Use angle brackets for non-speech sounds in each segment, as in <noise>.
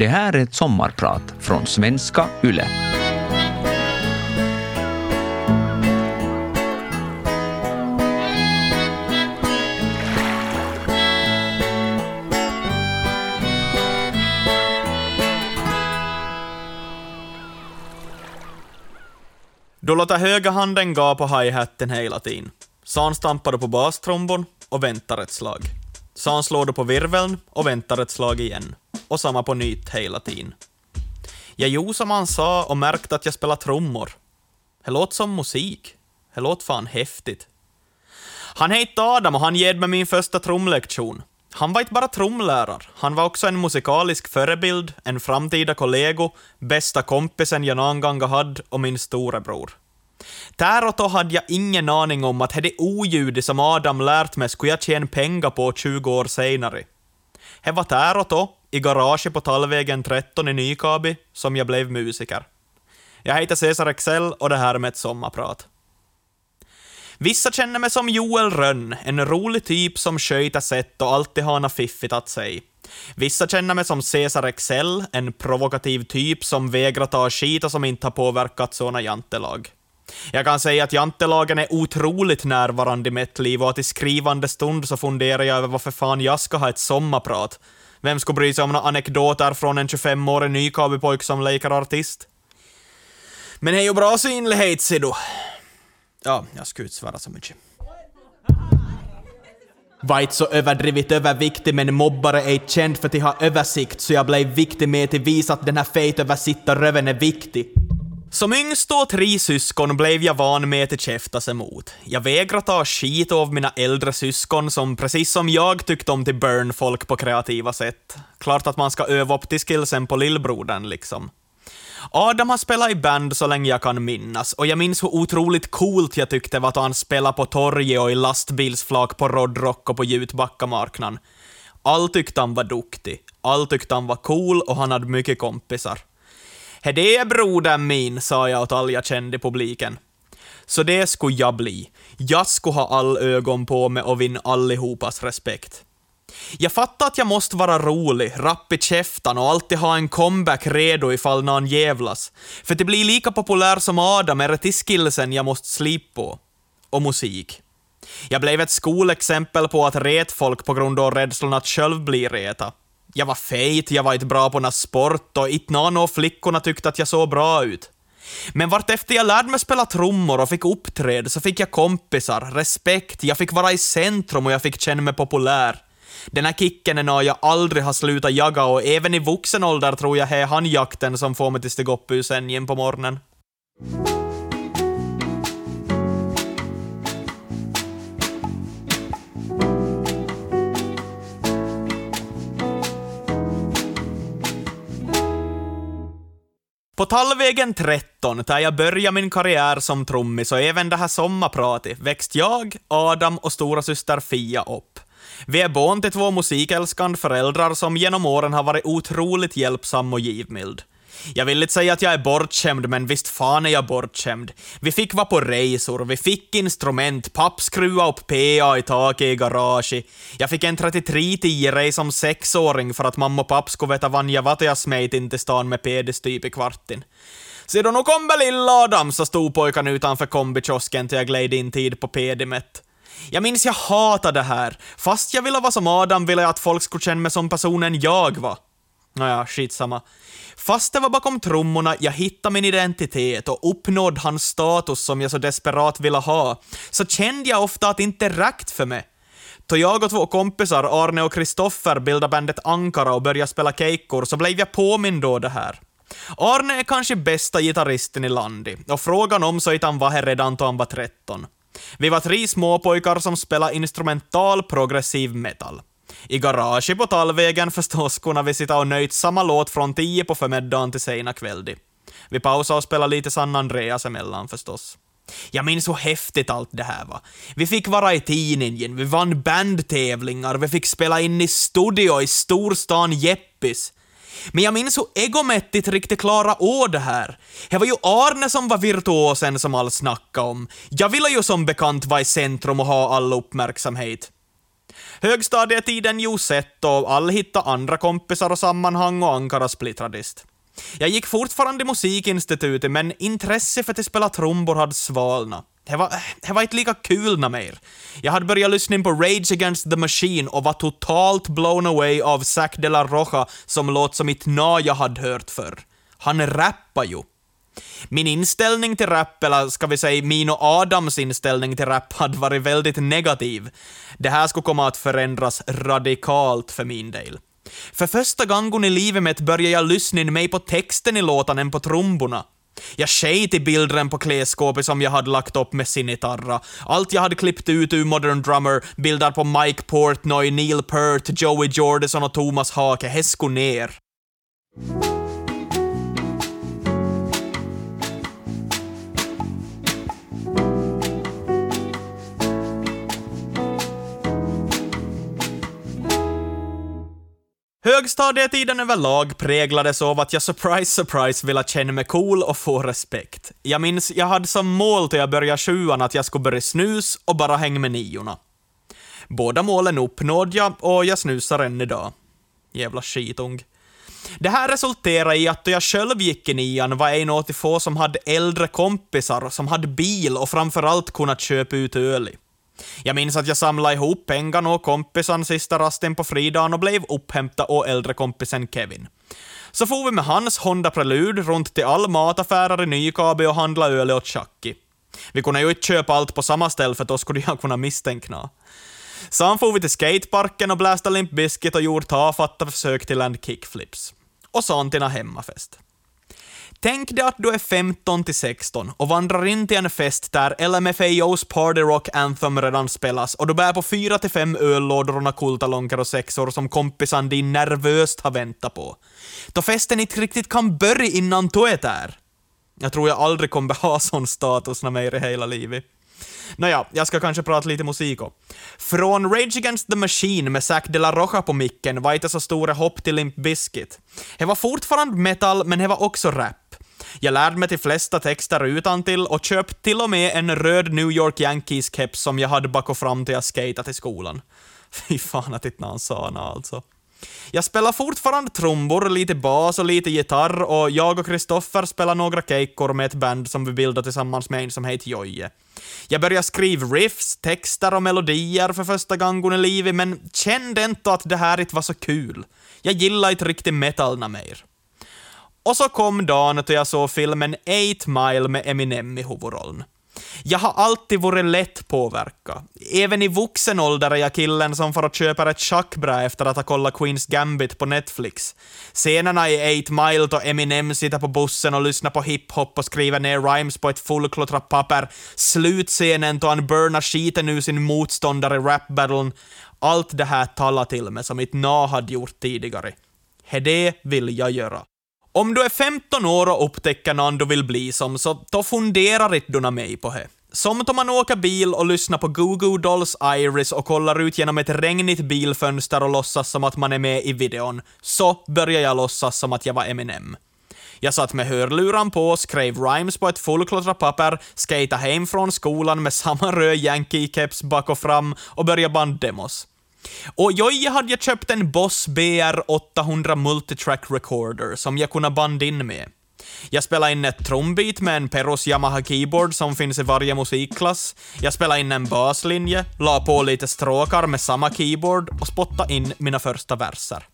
Det här är ett sommarprat från svenska YLE. Då låter höga handen gå på hi-hatten hela tiden. San stampar på bastrombon och väntar ett slag. San slår då på virveln och väntar ett slag igen. Och samma på nytt hela tiden. Jag gjorde som han sa och märkte att jag spelar trummor. Det låter som musik. Det låter fan häftigt. Han hette Adam och han gav mig min första trumlektion. Han var inte bara trumlärare, han var också en musikalisk förebild, en framtida kollego, bästa kompisen jag någon gång hade och min storebror. Där och då hade jag ingen aning om att det oljudet som Adam lärt mig skulle jag tjäna pengar på 20 år senare. Det var där och då, i garaget på Tallvägen 13 i Nykabi, som jag blev musiker. Jag heter Cesar Excel och det här är med ett sommarprat. Vissa känner mig som Joel Rönn, en rolig typ som sköter sätt och alltid har något fiffigt att säga. Vissa känner mig som Cesar Excel, en provokativ typ som vägrar ta skit och som inte har påverkat såna jantelag. Jag kan säga att jantelagen är otroligt närvarande i mitt liv och att i skrivande stund så funderar jag över varför fan jag ska ha ett sommarprat. Vem skulle bry sig om några anekdoter från en 25-årig nykabipojk som leker artist? Men det är ju bra synlighet, ser du. Ja, jag skulle inte svära så mycket. Var inte så överdrivet överviktig men mobbare är inte känd för att ha översikt så jag blev viktig med till visa att den här fejtöversittarröven är viktig. Som yngst och tre syskon blev jag van med att käftas emot. Jag vägrade ta skit av mina äldre syskon som precis som jag tyckte om till burn folk på kreativa sätt. Klart att man ska öva upp till skillsen på lillbrodern liksom. Adam har spelat i band så länge jag kan minnas, och jag minns hur otroligt coolt jag tyckte var att han spelade på torget och i lastbilsflak på Rodrock och på Jutbackamarknaden. Allt tyckte han var duktig, allt tyckte han var cool och han hade mycket kompisar. He det är brodern min, sa jag åt all jag kände i publiken. Så det skulle jag bli. Jag skulle ha all ögon på mig och vinna allihopas respekt. Jag fattar att jag måste vara rolig, rapp i käftan och alltid ha en comeback redo ifall någon jävlas. För det blir lika populär som Adam är det till skillsen jag måste slipa på. Och musik. Jag blev ett skolexempel på att ret folk på grund av rädslan att själv bli reta. Jag var fejt, jag var inte bra på någon sport och inte någon av flickorna tyckte att jag såg bra ut. Men vartefter jag lärde mig spela trummor och fick uppträda så fick jag kompisar, respekt, jag fick vara i centrum och jag fick känna mig populär. Den här kicken är något jag aldrig har slutat jaga och även i vuxen ålder tror jag det är handjakten som får mig till stiga upp ur sängen på morgonen. På Tallvägen 13, där jag började min karriär som trummis och även det här sommarpratet, växte jag, Adam och stora syster Fia upp. Vi är barn till två musikälskande föräldrar som genom åren har varit otroligt hjälpsam och givmild. Jag vill inte säga att jag är bortskämd, men visst fan är jag bortskämd. Vi fick vara på resor, vi fick instrument, papp skruva upp PA i taket i garaget. Jag fick en 3310 som sexåring för att mamma och papp skulle veta vad jag var jag smet in till stan med pedestyp i kvarten. Se då, nu kommer lilla Adam, så stod pojken utanför kombikiosken till jag gled in tid på pedimet. Jag minns jag hatade det här. Fast jag ville vara som Adam ville jag att folk skulle känna mig som personen jag var. Nåja, skitsamma. Fast det var bakom trummorna jag hittade min identitet och uppnådde hans status som jag så desperat ville ha, så kände jag ofta att det inte räckte för mig. Då jag och två kompisar, Arne och Kristoffer, bildade bandet Ankara och började spela kejkor så blev jag påmind då det här. Arne är kanske bästa gitarristen i landet, och frågan om så inte han var här redan då han var 13. Vi var tre småpojkar som spelade instrumental progressiv metal. I garaget på Tallvägen förstås kunde vi sitta och nöjt samma låt från tio på förmiddagen till sena kvällen. Vi pausade och spelade lite San Andreas emellan förstås. Jag minns hur häftigt allt det här var. Vi fick vara i tidningen, vi vann bandtävlingar, vi fick spela in i studio i storstan Jeppis. Men jag minns hur egomättigt riktigt klara å det här. Det var ju Arne som var virtuosen som all snacka om. Jag ville ju som bekant vara i centrum och ha all uppmärksamhet. Högstadietiden gjorde sett och all hitta andra kompisar och sammanhang och Ankara splittradist. Jag gick fortfarande i musikinstitutet, men intresse för att spela trumbor hade svalnat. Det var, det var inte lika kul mer. Jag hade börjat lyssna på Rage Against the Machine och var totalt blown away av Zac de la Rocha som låt som inte na jag hade hört förr. Han rappar ju. Min inställning till rap, eller ska vi säga min och Adams inställning till rap, hade varit väldigt negativ. Det här skulle komma att förändras radikalt för min del. För första gången i livet mitt började jag lyssna mig på texten i låten än på trumborna. Jag sket i bilden på klädskåpet som jag hade lagt upp med sinitarra. Allt jag hade klippt ut ur Modern Drummer, bilder på Mike Portnoy, Neil Peart, Joey Jordison och Thomas Hake, häsko ner. Högstadietiden överlag präglades av att jag surprise surprise ville känna mig cool och få respekt. Jag minns, jag hade som mål till jag började sjuan att jag skulle börja snus och bara hänga med niorna. Båda målen uppnådde jag och jag snusar än idag. Jävla skitung. Det här resulterade i att då jag själv gick i nian var jag en av de få som hade äldre kompisar som hade bil och framförallt kunnat köpa ut öl i. Jag minns att jag samlade ihop pengarna och kompisen sista rasten på fridagen och blev upphämtad av äldre kompisen Kevin. Så for vi med hans Honda Prelude runt till all mataffärer i Nykabi och handla öl åt Chucky. Vi kunde ju inte köpa allt på samma ställe för då skulle jag kunna misstänkna. Sen for vi till skateparken och blästa Limp Bizkit och gjorde tafatta försök till en kickflips. Och sen till hemmafest. Tänk dig att du är 15 till 16 och vandrar in till en fest där LMFAOs Party Rock Anthem redan spelas och du bär på 4 till 5 öllådor och kultalonger och sexor som kompisan din nervöst har väntat på. Då festen inte riktigt kan börja innan du är där. Jag tror jag aldrig kommer ha sån status när mer i hela livet. Nåja, jag ska kanske prata lite musik också. Från Rage Against the Machine med Zac de la Rocha på micken var inte så stora hopp till Limp Bizkit. Det var fortfarande metal, men det var också rap. Jag lärde mig de flesta texter utan till och köpte till och med en röd New York Yankees-keps som jag hade bakom fram till jag skatade till skolan. <laughs> Fy fan att inte någon sa nå alltså. Jag spelar fortfarande trumbor, lite bas och lite gitarr och jag och Kristoffer spelar några keikkor med ett band som vi bildade tillsammans med en som heter Joje. Jag började skriva riffs, texter och melodier för första gången i livet, men kände inte att det här inte var så kul. Jag gillar inte riktigt metalna mer. Och så kom dagen då jag såg filmen 8 Mile med Eminem i huvudrollen. Jag har alltid varit lätt påverkad. Även i vuxen ålder är jag killen som får att köpa ett schackbra efter att ha kollat Queens Gambit på Netflix. Scenerna i 8 Mile då Eminem sitter på bussen och lyssnar på hiphop och skriver ner rhymes på ett fullklottrat papper. Slutscenen då han burnar skiten ur sin motståndare i rap-battlen. Allt det här talar till mig som mitt na hade gjort tidigare. Det vill jag göra. Om du är 15 år och upptäcker någon du vill bli som, så då funderar inte du mig på det. Som om man åker bil och lyssnar på Goo Goo Dolls Iris och kollar ut genom ett regnigt bilfönster och låtsas som att man är med i videon, så börjar jag låtsas som att jag var Eminem. Jag satt med hörluran på, skrev rhymes på ett fullklottrat papper, skejtade hem från skolan med samma röd Yankee-keps bak och fram och började banddemos. Och Jojje hade jag köpt en Boss BR 800 Multitrack Recorder som jag kunde banda in med. Jag spelade in ett trumbeat med en Peros Yamaha Keyboard som finns i varje musikklass. Jag spelade in en baslinje, la på lite stråkar med samma keyboard och spottade in mina första verser.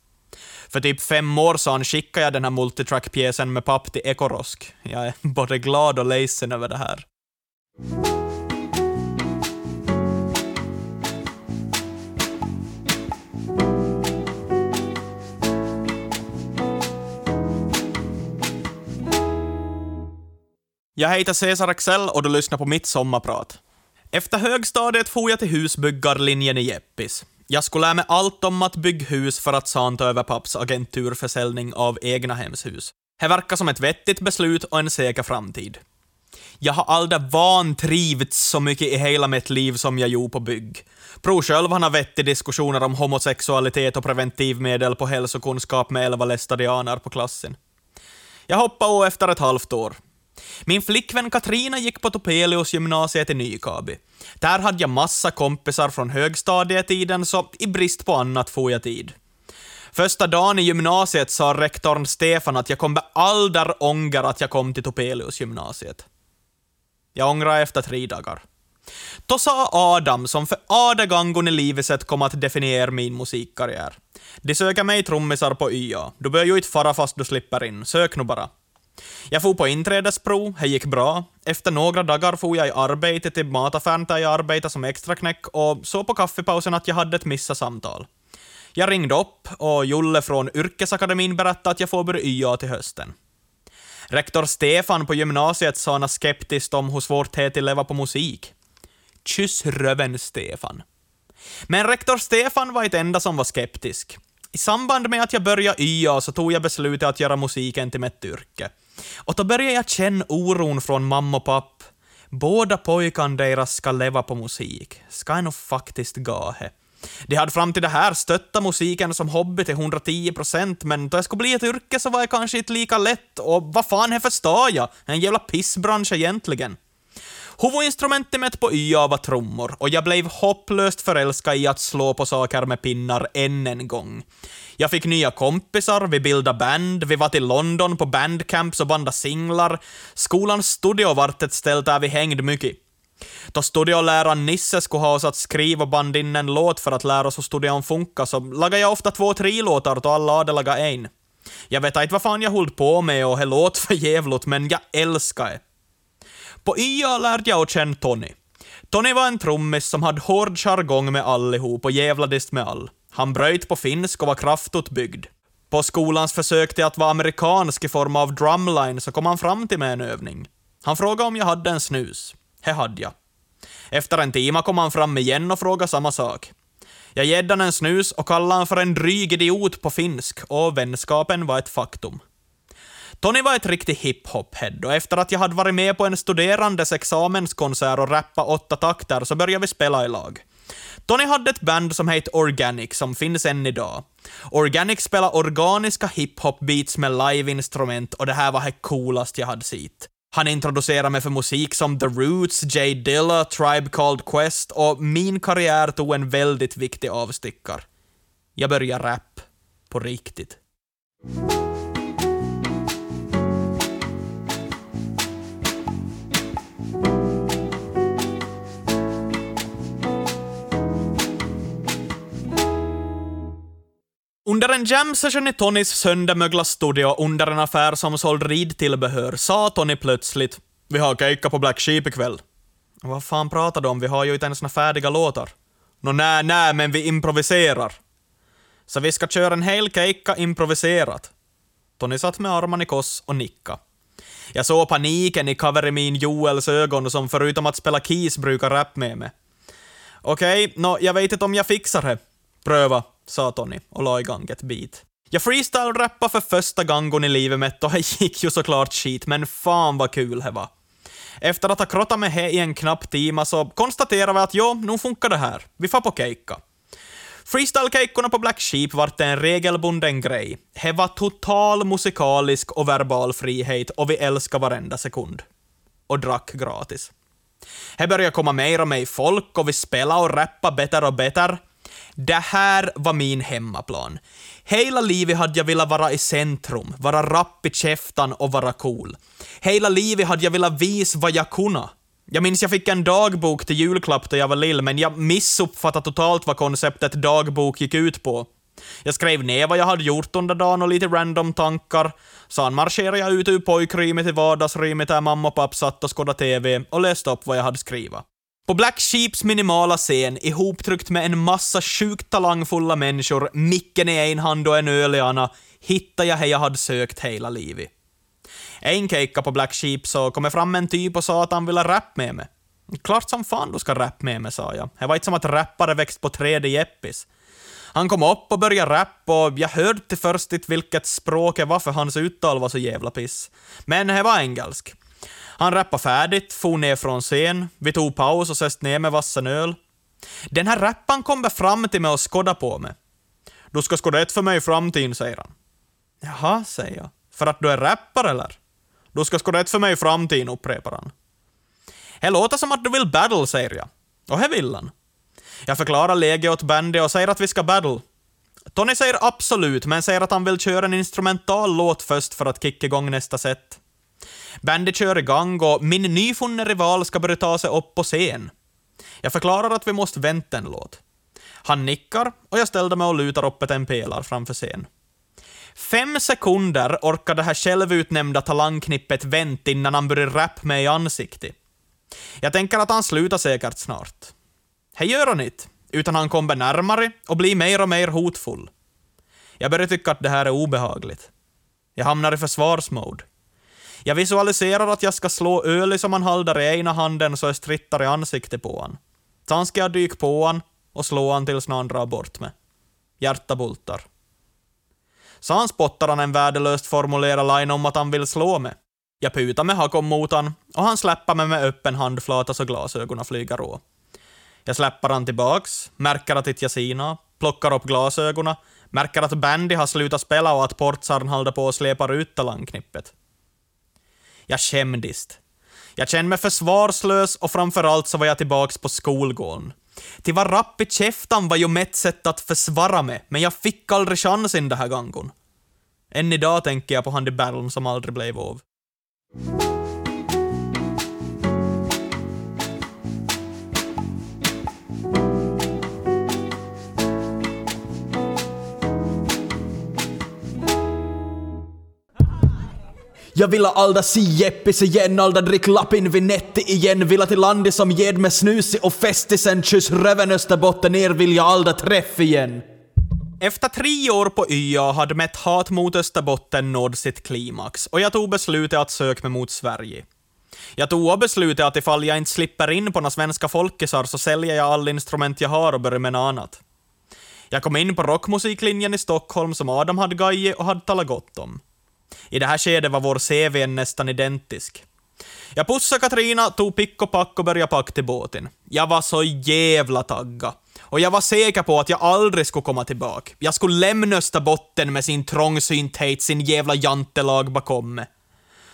För typ fem år sedan skickade jag den här multitrack-pjäsen med papp till Ekorosk. Jag är <laughs> både glad och ledsen över det här. Jag heter Cesar Axel och du lyssnar på mitt sommarprat. Efter högstadiet for jag till husbyggarlinjen i Jeppis. Jag skulle lära mig allt om att bygga hus för att sen ta över papps agenturförsäljning av egna hemshus. Det verkar som ett vettigt beslut och en säker framtid. Jag har aldrig vantrivts så mycket i hela mitt liv som jag gjorde på bygg. Bror själv han har vettig diskussioner om homosexualitet och preventivmedel på hälsokunskap med elva lästadianer på klassen. Jag hoppade efter ett halvt år. Min flickvän Katrina gick på Topelius gymnasiet i Nykabi. Där hade jag massa kompisar från högstadietiden, så i brist på annat får jag tid. Första dagen i gymnasiet sa rektorn Stefan att jag kommer aldrig ångra att jag kom till Topelius gymnasiet. Jag ångrar efter tre dagar. Då sa Adam, som för ada gången i livet sett kom att definiera min musikkarriär. De söker mig trummisar på YA. Du bör ju inte fara fast du slipper in. Sök nu bara. Jag for på inträdesprov, det gick bra. Efter några dagar for jag i arbete till mataffären där jag arbetade som extraknäck och såg på kaffepausen att jag hade ett missat samtal. Jag ringde upp och Julle från Yrkesakademin berättade att jag får börja YA till hösten. Rektor Stefan på gymnasiet sa något skeptiskt om hur svårt det är att leva på musik. Kyss röven, Stefan. Men rektor Stefan var inte enda som var skeptisk. I samband med att jag började YA så tog jag beslutet att göra musiken till mitt yrke. Och då började jag känna oron från mamma och papp. Båda pojkarna deras ska leva på musik. Ska jag nog faktiskt gahe. De hade fram till det här stöttat musiken som hobby till 110%, men då jag skulle bli ett yrke så var jag kanske inte lika lätt, och vad fan här förstår jag? En jävla pissbransch egentligen. Huvudinstrumentet på YA var trummor, och jag blev hopplöst förälskad i att slå på saker med pinnar än en gång. Jag fick nya kompisar, vi bildade band, vi var till London på bandcamps och bandade singlar. Skolans studio vart ett ställe där vi hängde mycket. Då studioläraren Nisse skulle ha oss att skriva och band in en låt för att lära oss hur studion funkar, så lagade jag ofta två, tre låtar då alla hade lagat en. Jag vet inte vad fan jag höll på med och det låt för jävligt, men jag älskar det. På YA lärde jag känna Tony. Tony var en trummis som hade hård jargong med allihop och jävladist med all. Han bröt på finsk och var kraftutbyggd. På skolans försök till att vara amerikansk i form av drumline så kom han fram till mig en övning. Han frågade om jag hade en snus. Det hade jag. Efter en timme kom han fram igen och frågade samma sak. Jag gäddade en snus och kallade han för en dryg idiot på finsk, och vänskapen var ett faktum. Tony var ett riktigt hiphop-head och efter att jag hade varit med på en studerandes examenskonsert och rappa åtta takter så började vi spela i lag. Tony hade ett band som hette Organic som finns än idag. Organic spelar organiska hiphop-beats med live-instrument och det här var det coolaste jag hade sett. Han introducerade mig för musik som The Roots, Jay Dilla, Tribe Called Quest och min karriär tog en väldigt viktig avstickare. Jag började rap. På riktigt. Under en jam session i Tonys söndermögla studio under en affär som sålde ridtillbehör sa Tony plötsligt “Vi har kejka på Black Sheep ikväll”. Vad fan pratar du om? Vi har ju inte ens några färdiga låtar. Nå nä, nä, men vi improviserar. Så vi ska köra en hel kejka improviserat. Tony satt med armarna i kors och nicka. Jag såg paniken i Kaveremin Joels ögon som förutom att spela keys brukar rap med mig. Okej, okay, nå, jag vet inte om jag fixar det. Pröva sa Tony och la igång ett beat. Jag freestyle-rappade för första gången i livet mitt och <laughs> det gick ju såklart skit, men fan vad kul det var. Efter att ha krottat med det i en knapp timme så konstaterade vi att jo, nu funkar det här. Vi får på keikka. Freestyle-kejkorna på Black Sheep vart en regelbunden grej. Det var total musikalisk och verbal frihet och vi älskade varenda sekund. Och drack gratis. Det började komma mer och mer folk och vi spelade och rappade bättre och bättre. Det här var min hemmaplan. Hela livet hade jag velat vara i centrum, vara rapp i käftan och vara cool. Hela livet hade jag velat visa vad jag kunde. Jag minns jag fick en dagbok till julklapp då jag var lill, men jag missuppfattade totalt vad konceptet dagbok gick ut på. Jag skrev ner vad jag hade gjort under dagen och lite random tankar. Sen marscherade jag ut ur pojkrummet till vardagsrummet där mamma och pappa satt och skådade TV och läste upp vad jag hade skrivit. På Black Sheeps minimala scen, ihoptryckt med en massa sjukt talangfulla människor, micken i en hand och en öl i ena, hittade jag det jag hade sökt hela livet. En kejka på Black Sheep så kom jag fram en typ och sa att han ville rappa med mig. Klart som fan du ska rappa med mig, sa jag. Det var inte som att rappare växt på träd i Jeppis. Han kom upp och började rappa och jag hörde till först inte vilket språk det var för hans uttal var så jävla piss. Men det var engelsk. Han rappade färdigt, for ner från scen, vi tog paus och söst ner med vassen öl. Den här rapparen kommer fram till mig och skådar på mig. Du ska skåda ett för mig i framtiden, säger han. Jaha, säger jag. För att du är rappare eller? Du ska skåda ett för mig i framtiden, upprepar han. Det låter som att du vill battle, säger jag. Och det vill han. Jag förklarar läget åt bandet och säger att vi ska battle. Tony säger absolut, men säger att han vill köra en instrumental låt först för att kicka igång nästa set. Bandet kör igång och min nyfunne rival ska börja ta sig upp på scen. Jag förklarar att vi måste vänta en låt. Han nickar och jag ställde mig och lutar upp en pelare framför scen. Fem sekunder orkar det här självutnämnda talangknippet vänta innan han börjar rappa mig i ansiktet. Jag tänker att han slutar säkert snart. Det gör han inte, utan han kommer närmare och blir mer och mer hotfull. Jag börjar tycka att det här är obehagligt. Jag hamnar i försvarsmode. Jag visualiserar att jag ska slå öl som han håller i ena handen så jag strittar i ansiktet på han. Sen ska jag dyka på han och slå han tills någon drar bort mig. Hjärta bultar. Sen spottar han en värdelöst formulerad line om att han vill slå mig. Jag putar med hakom mot han och han släpper mig med öppen handflata så glasögonen flyger rå. Jag släpper han tillbaks, märker att jag sina, plockar upp glasögonen, märker att Bandy har slutat spela och att portsarn håller på att släpa ut talangknippet. Jag skämdes. Jag kände mig försvarslös och framförallt så var jag tillbaks på skolgården. Till var rapp i käftan var ju mitt sätt att försvara mig, men jag fick aldrig chansen den här gången. Än idag tänker jag på han i som aldrig blev av. Jag vill alda si Jeppis igen, alda drick lappin vinetti igen, vill till landet som ged med snusi och festisen kyss röven Österbotten ner vill jag alda träff igen. Efter tre år på YA hade mitt hat mot Österbotten nått sitt klimax och jag tog beslutet att söka mig mot Sverige. Jag tog också beslutet att ifall jag inte slipper in på några svenska folkisar så säljer jag alla instrument jag har och börjar med något annat. Jag kom in på rockmusiklinjen i Stockholm som Adam hade gajit och hade talat gott om. I det här skedet var vår CV nästan identisk. Jag pussade Katrina, tog pick och pack och började packa till båten. Jag var så jävla tagga. Och jag var säker på att jag aldrig skulle komma tillbaka. Jag skulle lämna Österbotten med sin trångsynthet, sin jävla jantelag bakom mig.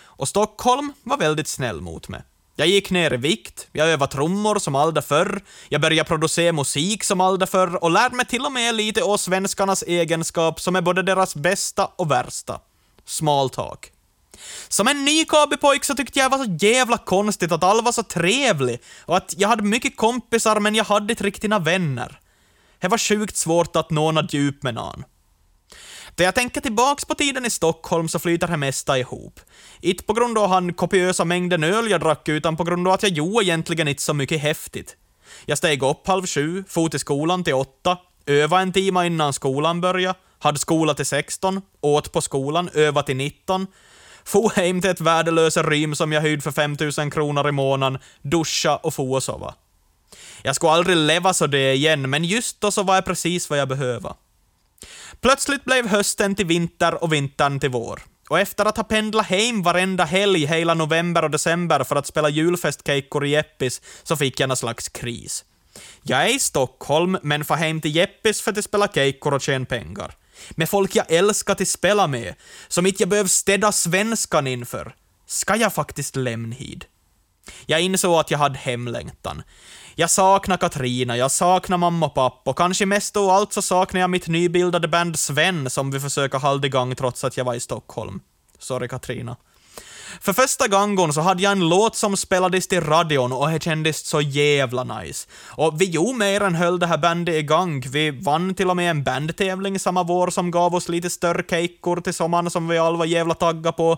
Och Stockholm var väldigt snäll mot mig. Jag gick ner i vikt, jag övade trummor som aldrig förr, jag började producera musik som aldrig förr och lärde mig till och med lite av svenskarnas egenskap som är både deras bästa och värsta small talk. Som en ny KB-pojk så tyckte jag det var så jävla konstigt att alla var så trevlig och att jag hade mycket kompisar men jag hade inte riktigt vänner. Det var sjukt svårt att nå något djup med någon. Då jag tänker tillbaks på tiden i Stockholm så flyter det mesta ihop. Inte på grund av han kopiösa mängden öl jag drack, utan på grund av att jag gjorde egentligen inte så mycket häftigt. Jag steg upp halv sju, for till skolan till åtta, övade en timme innan skolan började, hade skola till 16, åt på skolan, övat till 19, for hem till ett värdelösa rym som jag hyrde för 5000 kronor i månaden, duscha och få och sova. Jag skulle aldrig leva så det igen, men just då så var jag precis vad jag behövde. Plötsligt blev hösten till vinter och vintern till vår. Och efter att ha pendlat hem varenda helg hela november och december för att spela julfestkejkor i Jeppis, så fick jag en slags kris. Jag är i Stockholm, men får hem till Jeppis för att spela kejkor och tjäna pengar med folk jag älskar till spela med, som inte jag behöver städa svenskan inför, ska jag faktiskt lämna hit. Jag insåg att jag hade hemlängtan. Jag saknar Katrina, jag saknar mamma och pappa, och kanske mest av allt så saknar jag mitt nybildade band Sven som vi försöker hålla igång trots att jag var i Stockholm. Sorry Katrina. För första gången så hade jag en låt som spelades till radion och det kändes så jävla nice. Och vi gjorde mer än höll det här bandet igång. Vi vann till och med en bandtävling samma vår som gav oss lite större kejkor till sommaren som vi alla var jävla tagga på.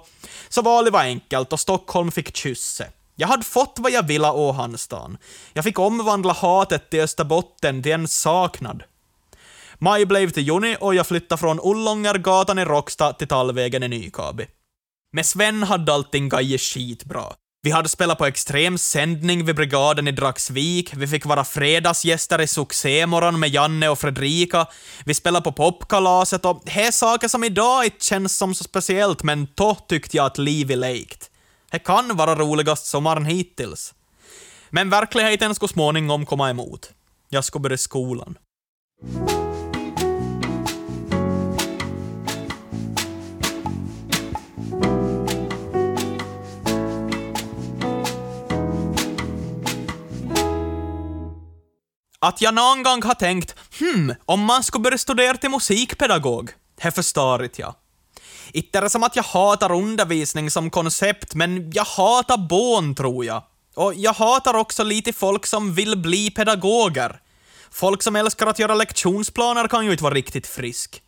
Så valet var enkelt och Stockholm fick kysse. Jag hade fått vad jag ville å Hanstan. Jag fick omvandla hatet till Österbotten till en saknad. Maj blev till juni och jag flyttade från Ullångargatan i Råcksta till Tallvägen i Nykabi. Med Sven hade allting gajit skitbra. Vi hade spelat på extrem sändning vid brigaden i Dragsvik, vi fick vara fredagsgäster i Succémorgon med Janne och Fredrika, vi spelade på popkalaset och det är saker som idag inte känns som så speciellt, men då tyckte jag att livet lekt. Det kan vara roligast sommaren hittills. Men verkligheten skulle småningom komma emot. Jag skulle börja skolan. Att jag någon gång har tänkt, hmm, om man skulle börja studera till musikpedagog, det förstår inte jag. Inte är det som att jag hatar undervisning som koncept, men jag hatar bån, tror jag. Och jag hatar också lite folk som vill bli pedagoger. Folk som älskar att göra lektionsplaner kan ju inte vara riktigt frisk.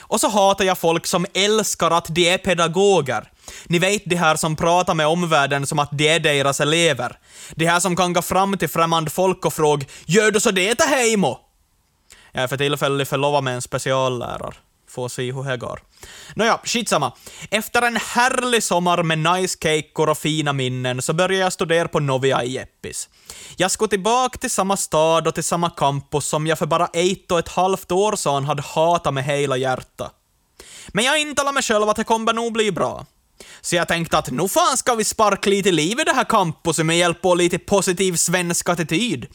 Och så hatar jag folk som älskar att de är pedagoger. Ni vet de här som pratar med omvärlden som att de är deras elever. De här som kan gå fram till främmande folk och fråga ”Gör du så det hejmo?” Jag är för tillfället förlovad med en speciallärare. Får se hur det går. Nåja, skitsamma. Efter en härlig sommar med nice cakor och fina minnen så började jag studera på Novia i Jeppis. Jag skulle tillbaka till samma stad och till samma campus som jag för bara ett och ett halvt år sedan hade hatat med hela hjärtat. Men jag intalade mig själv att det kommer nog bli bra. Så jag tänkte att nu fan ska vi sparka lite liv i det här campuset med hjälp av lite positiv svensk attityd.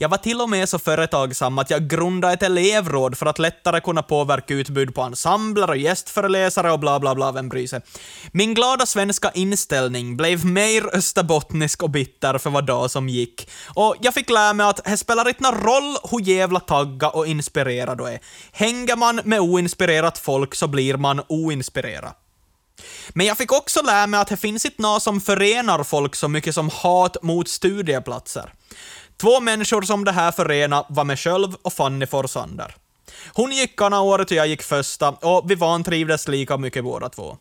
Jag var till och med så företagsam att jag grundade ett elevråd för att lättare kunna påverka utbud på ensembler och gästföreläsare och bla bla bla, vem bryr sig. Min glada svenska inställning blev mer österbottnisk och bitter för vad dag som gick. Och jag fick lära mig att det spelar inte någon roll hur jävla tagga och inspirerad du är. Hänger man med oinspirerat folk så blir man oinspirerad. Men jag fick också lära mig att det finns inte något som förenar folk så mycket som hat mot studieplatser. Två människor som det här förenar var mig själv och Fanny Forsander. Hon gick andra året och jag gick första, och vi vantrivdes lika mycket båda två.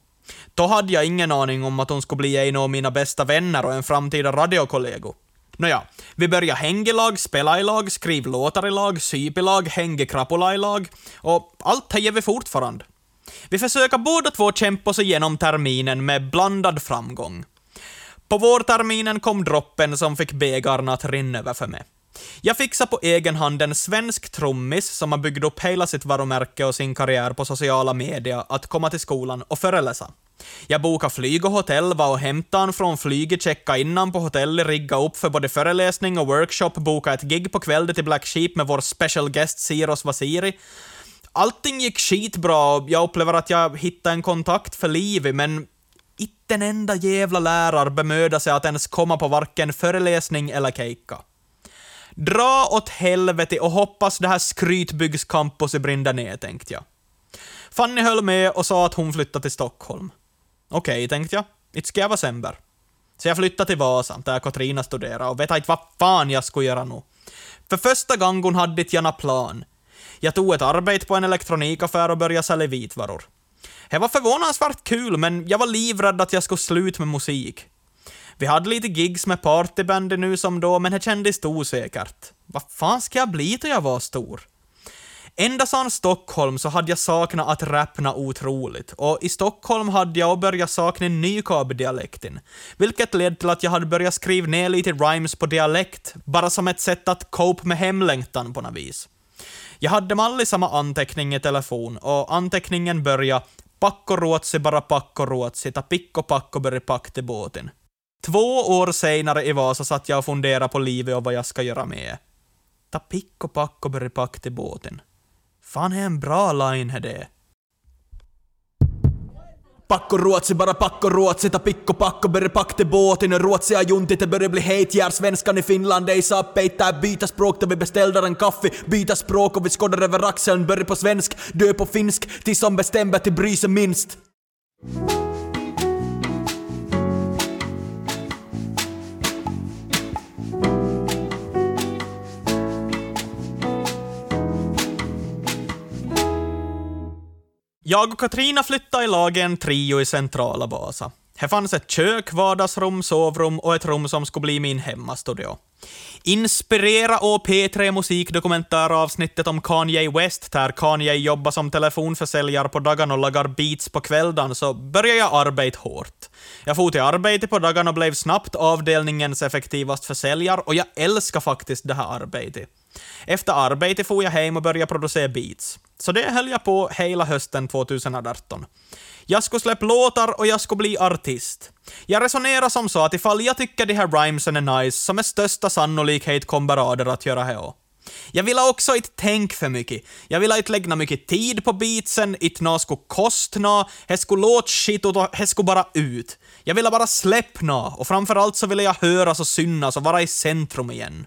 Då hade jag ingen aning om att hon skulle bli en av mina bästa vänner och en framtida radiokollego. Nåja, vi började hänga i lag, spela i lag, skriva låtar i lag, syp i lag, hänga krapula i lag, och allt det gör vi fortfarande. Vi försöker båda två kämpa oss igenom terminen med blandad framgång. På vårterminen kom droppen som fick bägaren att rinna över för mig. Jag fixade på egen hand en svensk trummis som har byggt upp hela sitt varumärke och sin karriär på sociala medier att komma till skolan och föreläsa. Jag bokade flyg och hotell, var och hämtade han från flyget, checka innan på hotellet, rigga upp för både föreläsning och workshop, boka ett gig på kvällen till Black Sheep med vår special guest Siros Vasiri. Allting gick skitbra och jag upplever att jag hittade en kontakt för livet, men inte en enda jävla lärare bemödade sig att ens komma på varken föreläsning eller keikka. Dra åt helvete och hoppas det här skrytbyggscampuset brinner ner, tänkte jag. Fanny höll med och sa att hon flyttade till Stockholm. Okej, okay, tänkte jag. Inte ska jag vara sämre. Så jag flyttade till Vasa, där Katrina studerade, och vet inte vad fan jag skulle göra nu. För första gången hade jag en plan. Jag tog ett arbete på en elektronikaffär och började sälja vitvaror. Det var förvånansvärt kul, men jag var livrädd att jag skulle sluta med musik. Vi hade lite gigs med partybandy nu som då, men det kändes osäkert. Vad fan ska jag bli då jag var stor? Ända sedan Stockholm så hade jag saknat att rappna otroligt, och i Stockholm hade jag börjat sakna Nykabi-dialekten, vilket ledde till att jag hade börjat skriva ner lite rhymes på dialekt, bara som ett sätt att cope med hemlängtan på något vis. Jag hade mallig samma anteckning i telefon, och anteckningen började Pakko ruotsi bara pakko ruotsi, ta pikko pakko börja pack till båten. Två år senare i Vasa satt jag och funderade på livet och vad jag ska göra med Ta pikko pakko börja pack till båten. Fan, är en bra line här det. Pakko ruotsi, bara pakko ruotsi, ta pikko pakko, börja pakte båten, ruotsi har juntit, det börjar bli hejtjär, svenskan i Finland, ej sa peittää, byta språk då vi beställer en kaffe, byta språk och vi skådar över axeln, börja på svensk, dö på finsk, tills som bestämmer till bry sig minst. Jag och Katrina flyttade i lag en trio i centrala Vasa. Här fanns ett kök, vardagsrum, sovrum och ett rum som skulle bli min hemmastudio. Inspirera och P3 musikdokumentäravsnittet om Kanye West, där Kanye jobbar som telefonförsäljare på dagen och lagar beats på kvällen, så började jag arbeta hårt. Jag for till arbete på dagen och blev snabbt avdelningens effektivast försäljare, och jag älskar faktiskt det här arbetet. Efter arbetet for jag hem och började producera beats. Så det höll jag på hela hösten 2018. Jag skulle släppa låtar och jag skulle bli artist. Jag resonerar som så att ifall jag tycker de här rhymesen är nice, så med största sannolikhet kommer barader att göra det Jag ville också inte tänka för mycket. Jag ville inte lägga mycket tid på beatsen, inte nå skulle kosta nå, det skulle låta shit och det skulle bara ut. Jag ville bara släppa nå, och framförallt så ville jag höras och synas och vara i centrum igen.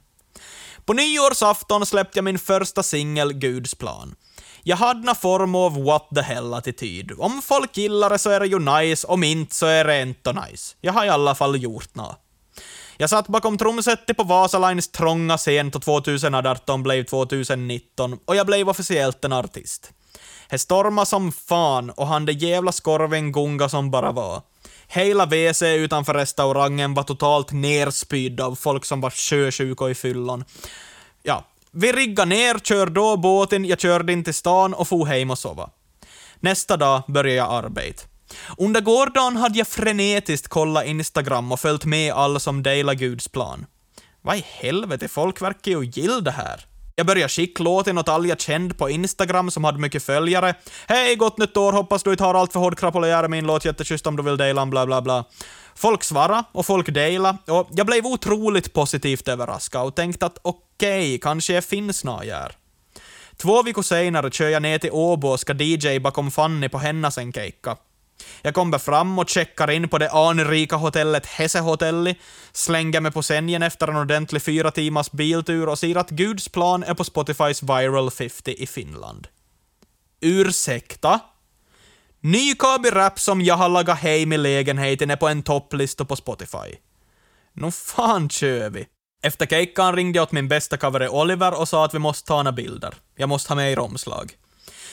På nyårsafton släppte jag min första singel Guds plan. Jag hade någon form av what the hell-attityd. Om folk gillar det så är det ju nice, om inte så är det inte nice. Jag har i alla fall gjort något. Jag satt bakom trumsetet på Vasalines trånga scen då 2018 blev 2019 och jag blev officiellt en artist. Det storma som fan och han det jävla skorven gunga som bara var. Hela WC utanför restaurangen var totalt nerspydd av folk som var sjösjuka i fyllon. Ja, vi riggade ner, körde då båten, jag körde in till stan och for hem och sova. Nästa dag började jag arbeta. Under gårdagen hade jag frenetiskt kollat Instagram och följt med alla som delar Guds plan. Vad i helvete, folk verkar ju gilla det här. Jag började skicka låten åt alla jag kände på Instagram som hade mycket följare. Hej, gott nytt år, hoppas du inte har allt för hård krapulär min låt, jätteschysst om du vill dela bla bla bla. Folk svarade och folk delade och jag blev otroligt positivt överraskad och tänkte att okej, okay, kanske jag finns något Två veckor senare kör jag ner till Åbo och ska DJ bakom Fanny på hennes en keikka. Jag kommer fram och checkar in på det anrika hotellet Hesehotelli, slänger mig på sängen efter en ordentlig fyra timmars biltur och ser att Guds plan är på Spotifys Viral 50 i Finland. Ursäkta? Ny Kabi-rap som jag har lagat hem i lägenheten är på en topplista på Spotify. Nå fan kör vi. Efter kejkan ringde jag åt min bästa kavare Oliver och sa att vi måste ta några bilder. Jag måste ha med i omslag.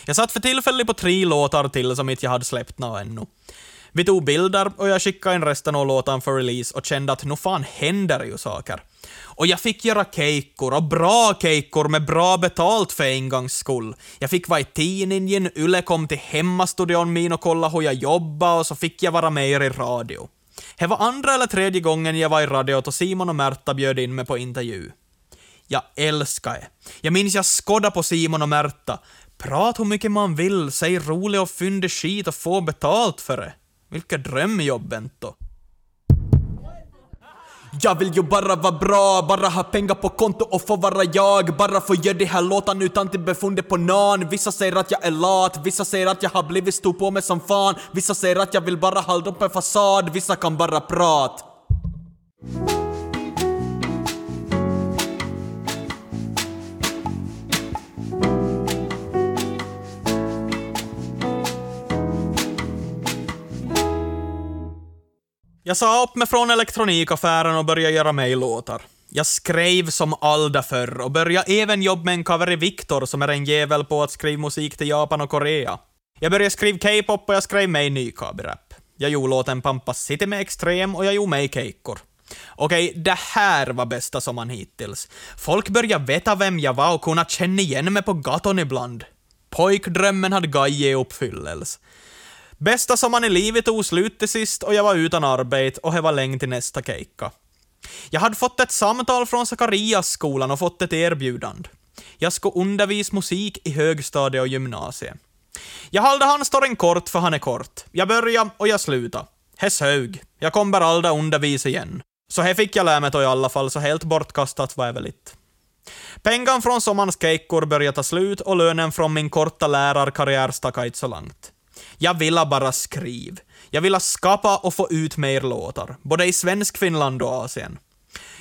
Jag satt för tillfället på tre låtar till som inte jag hade släppt nå ännu. Vi tog bilder och jag skickade in resten av låtarna för release och kände att nu fan händer ju saker. Och jag fick göra kejkor, och bra kejkor med bra betalt för en gångs skull. Jag fick vara i tidningen, Yle kom till hemmastudion min och kolla hur jag jobbade och så fick jag vara med er i radio. Det var andra eller tredje gången jag var i radio och Simon och Märta bjöd in mig på intervju. Jag älskar det. Jag minns jag skådde på Simon och Märta. Prata hur mycket man vill, säg rolig och fyndig skit och få betalt för det. Vilka drömjobb, Bento. Jag vill ju bara vara bra, bara ha pengar på konto och få vara jag Bara få göra de här låtarna utan till befunde på nån Vissa säger att jag är lat, vissa säger att jag har blivit stor på mig som fan Vissa säger att jag vill bara hålla upp en fasad, vissa kan bara prata Jag sa upp mig från elektronikaffären och började göra mig-låtar. Jag skrev som Alda förr och började även jobba med en cover i Viktor som är en jävel på att skriva musik till Japan och Korea. Jag började skriva K-pop och jag skrev mig ny rap Jag gjorde låten Pampas City med Extrem och jag gjorde mig Keikkor. Okej, det här var bästa sommaren hittills. Folk började veta vem jag var och kunna känna igen mig på gatan ibland. Pojkdrömmen hade gajit i uppfyllelse. Bästa sommaren i livet tog slut till sist och jag var utan arbete och det var länge till nästa keikka. Jag hade fått ett samtal från Sakarias-skolan och fått ett erbjudande. Jag ska undervisa musik i högstadiet och gymnasiet. Jag hållde hans storyn kort för han är kort. Jag började och jag slutade. Det sög. Jag kommer aldrig undervisa igen. Så här fick jag lära mig i alla fall, så helt bortkastat var jag väl inte. Pengarna från sommarens keikkor började ta slut och lönen från min korta lärarkarriär stack inte så långt. Jag ville bara skriva. Jag ville skapa och få ut mer låtar, både i svensk Finland och Asien.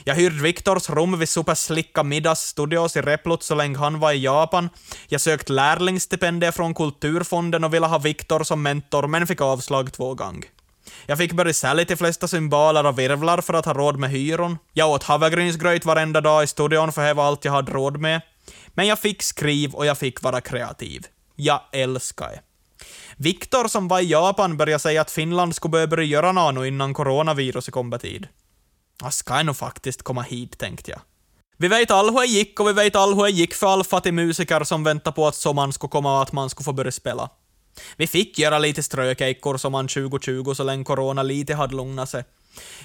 Jag hyrde Viktors rum vid Superslicka Middagsstudios i Replot så länge han var i Japan. Jag sökte lärlingsstipendier från Kulturfonden och ville ha Viktor som mentor, men fick avslag två gånger. Jag fick börja sälja de flesta symboler och virvlar för att ha råd med hyron. Jag åt havregrynsgröt varenda dag i studion för det var allt jag hade råd med. Men jag fick skriv och jag fick vara kreativ. Jag älskar det. Viktor som var i Japan började säga att Finland skulle börja börja göra något innan coronaviruset kom på tid. Jag ska nog faktiskt komma hit, tänkte jag. Vi vet all hur det gick och vi vet all hur det gick för all fattig musiker som väntar på att sommaren skulle komma och att man skulle få börja spela. Vi fick göra lite strökejkor sommaren 2020 så länge corona lite hade lugnat sig.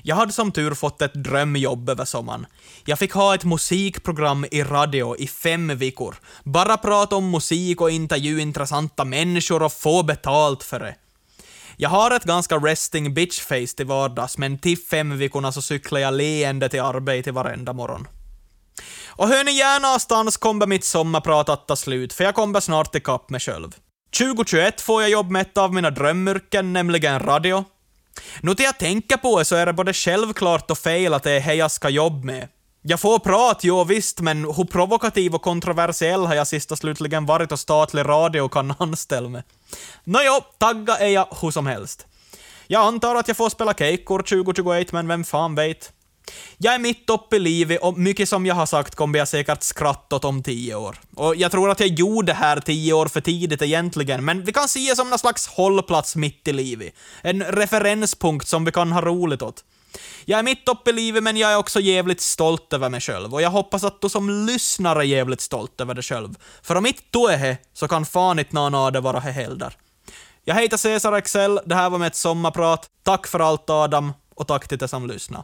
Jag hade som tur fått ett drömjobb över sommaren. Jag fick ha ett musikprogram i radio i fem veckor. Bara prata om musik och intervju intressanta människor och få betalt för det. Jag har ett ganska resting bitch-face till vardags, men till fem veckorna så cyklar jag leende till arbetet varenda morgon. Och hör ni gärna någonstans kommer mitt sommarprat att ta slut, för jag kommer snart ikapp mig själv. 2021 får jag jobb med ett av mina drömyrken, nämligen radio. Nu till jag tänker på det så är det både självklart och fel att det är det jag ska jobba med. Jag får prat, jo visst, men hur provokativ och kontroversiell har jag sista slutligen varit och statlig radio kan <laughs> anställa mig? Nåjo, tagga är jag hur som helst. Jag antar att jag får spela Keikor 2021, men vem fan vet? Jag är mitt uppe i livet och mycket som jag har sagt kommer jag säkert skratta åt om tio år. Och jag tror att jag gjorde det här tio år för tidigt egentligen, men vi kan se det som någon slags hållplats mitt i livet. En referenspunkt som vi kan ha roligt åt. Jag är mitt uppe i livet, men jag är också jävligt stolt över mig själv, och jag hoppas att du som lyssnar är jävligt stolt över dig själv. För om inte du är det, så kan fan inte någon av det vara det heller. Jag heter Cesar Axel, det här var mitt sommarprat. Tack för allt Adam, och tack till dig som lyssnar.